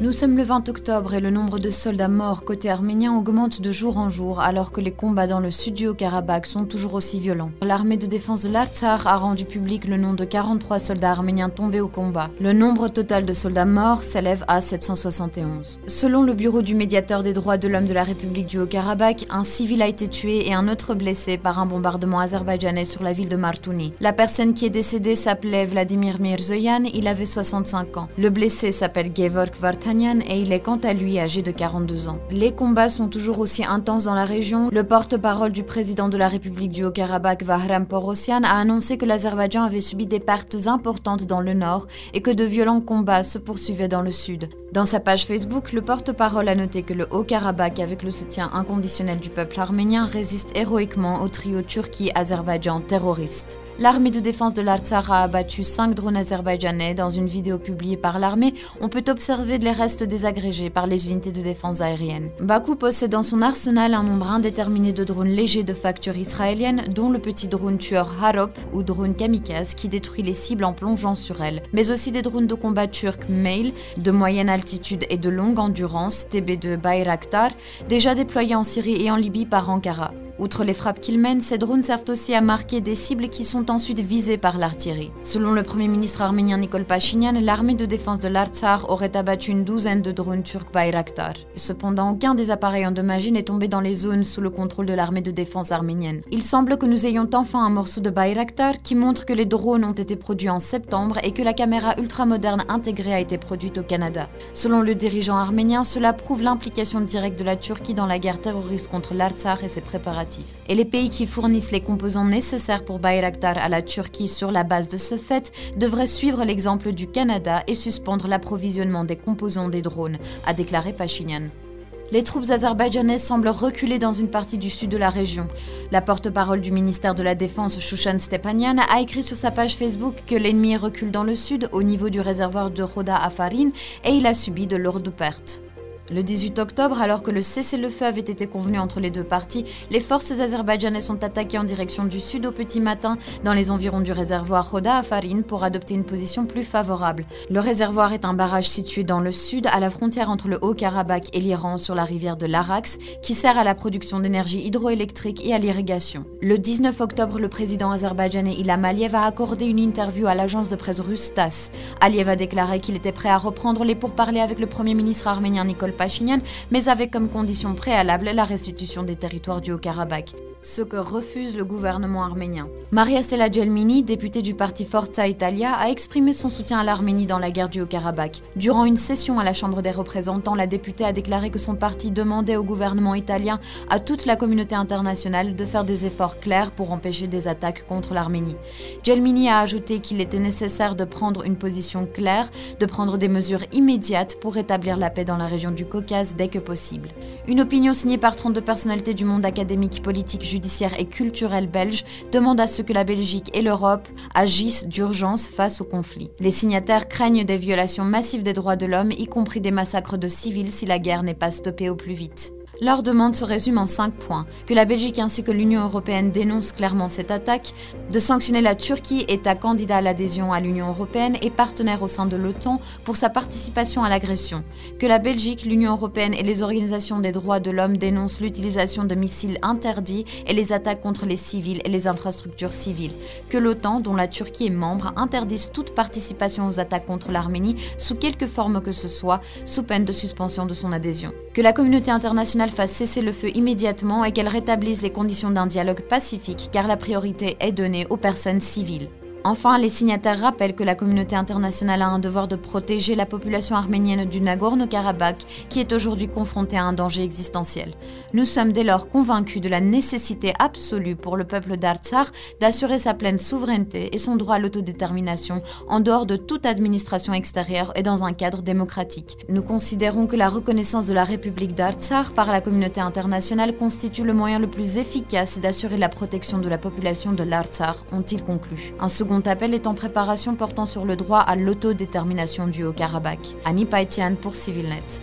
Nous sommes le 20 octobre et le nombre de soldats morts côté arménien augmente de jour en jour alors que les combats dans le sud du Haut-Karabakh sont toujours aussi violents. L'armée de défense de l'Artsar a rendu public le nom de 43 soldats arméniens tombés au combat. Le nombre total de soldats morts s'élève à 771. Selon le bureau du médiateur des droits de l'homme de la République du Haut-Karabakh, un civil a été tué et un autre blessé par un bombardement azerbaïdjanais sur la ville de Martouni. La personne qui est décédée s'appelait Vladimir Mirzoyan, il avait 65 ans. Le blessé s'appelle Gevorg Vartan et il est quant à lui âgé de 42 ans. Les combats sont toujours aussi intenses dans la région. Le porte-parole du président de la République du Haut-Karabakh, Vahram Porossian, a annoncé que l'Azerbaïdjan avait subi des pertes importantes dans le nord et que de violents combats se poursuivaient dans le sud. Dans sa page Facebook, le porte-parole a noté que le Haut-Karabakh, avec le soutien inconditionnel du peuple arménien, résiste héroïquement au trio Turquie-Azerbaïdjan terroriste. L'armée de défense de l'Artsar a abattu 5 drones azerbaïdjanais. Dans une vidéo publiée par l'armée, on peut observer désagrégés par les unités de défense aérienne. Bakou possède dans son arsenal un nombre indéterminé de drones légers de facture israélienne, dont le petit drone tueur Harop ou drone kamikaze qui détruit les cibles en plongeant sur elles, mais aussi des drones de combat turcs Mail de moyenne altitude et de longue endurance TB2 Bayraktar, déjà déployés en Syrie et en Libye par Ankara. Outre les frappes qu'ils mènent, ces drones servent aussi à marquer des cibles qui sont ensuite visées par l'artillerie. Selon le Premier ministre arménien Nikol Pachinian, l'armée de défense de l'Artsar aurait abattu une douzaine de drones turcs Bayraktar. Cependant, aucun des appareils endommagés n'est tombé dans les zones sous le contrôle de l'armée de défense arménienne. Il semble que nous ayons enfin un morceau de Bayraktar qui montre que les drones ont été produits en septembre et que la caméra ultramoderne intégrée a été produite au Canada. Selon le dirigeant arménien, cela prouve l'implication directe de la Turquie dans la guerre terroriste contre l'Artsar et ses préparatifs et les pays qui fournissent les composants nécessaires pour Bayraktar à la Turquie sur la base de ce fait devraient suivre l'exemple du Canada et suspendre l'approvisionnement des composants des drones, a déclaré Pachinian. Les troupes azerbaïdjanaises semblent reculer dans une partie du sud de la région. La porte-parole du ministère de la Défense, Shushan Stepanian, a écrit sur sa page Facebook que l'ennemi recule dans le sud au niveau du réservoir de Roda Afarin et il a subi de lourdes pertes. Le 18 octobre, alors que le cessez-le-feu avait été convenu entre les deux parties, les forces azerbaïdjanaises sont attaquées en direction du sud au petit matin dans les environs du réservoir Roda à Farine pour adopter une position plus favorable. Le réservoir est un barrage situé dans le sud, à la frontière entre le Haut-Karabakh et l'Iran sur la rivière de l'Arax, qui sert à la production d'énergie hydroélectrique et à l'irrigation. Le 19 octobre, le président azerbaïdjanais Ilham Aliyev a accordé une interview à l'agence de presse russe TASS. Aliyev a déclaré qu'il était prêt à reprendre les pourparlers avec le premier ministre arménien Nikol Pachinian, mais avec comme condition préalable la restitution des territoires du Haut-Karabakh, ce que refuse le gouvernement arménien. Maria Sela Gelmini, députée du parti Forza Italia, a exprimé son soutien à l'Arménie dans la guerre du Haut-Karabakh. Durant une session à la Chambre des représentants, la députée a déclaré que son parti demandait au gouvernement italien, à toute la communauté internationale, de faire des efforts clairs pour empêcher des attaques contre l'Arménie. Gelmini a ajouté qu'il était nécessaire de prendre une position claire, de prendre des mesures immédiates pour rétablir la paix dans la région du Caucase dès que possible. Une opinion signée par 32 personnalités du monde académique, politique, judiciaire et culturel belge demande à ce que la Belgique et l'Europe agissent d'urgence face au conflit. Les signataires craignent des violations massives des droits de l'homme, y compris des massacres de civils si la guerre n'est pas stoppée au plus vite. Leur demande se résume en cinq points. Que la Belgique ainsi que l'Union européenne dénoncent clairement cette attaque, de sanctionner la Turquie, État candidat à l'adhésion à l'Union européenne et partenaire au sein de l'OTAN, pour sa participation à l'agression. Que la Belgique, l'Union européenne et les organisations des droits de l'homme dénoncent l'utilisation de missiles interdits et les attaques contre les civils et les infrastructures civiles. Que l'OTAN, dont la Turquie est membre, interdise toute participation aux attaques contre l'Arménie sous quelque forme que ce soit, sous peine de suspension de son adhésion. Que la communauté internationale fasse cesser le feu immédiatement et qu'elle rétablisse les conditions d'un dialogue pacifique car la priorité est donnée aux personnes civiles. Enfin, les signataires rappellent que la communauté internationale a un devoir de protéger la population arménienne du Nagorno-Karabakh, qui est aujourd'hui confrontée à un danger existentiel. Nous sommes dès lors convaincus de la nécessité absolue pour le peuple d'Artsar d'assurer sa pleine souveraineté et son droit à l'autodétermination en dehors de toute administration extérieure et dans un cadre démocratique. Nous considérons que la reconnaissance de la République d'Artsar par la communauté internationale constitue le moyen le plus efficace d'assurer la protection de la population de l'Artsar, ont-ils conclu. Appel est en préparation portant sur le droit à l'autodétermination du Haut-Karabakh. Annie Paitian pour CivilNet.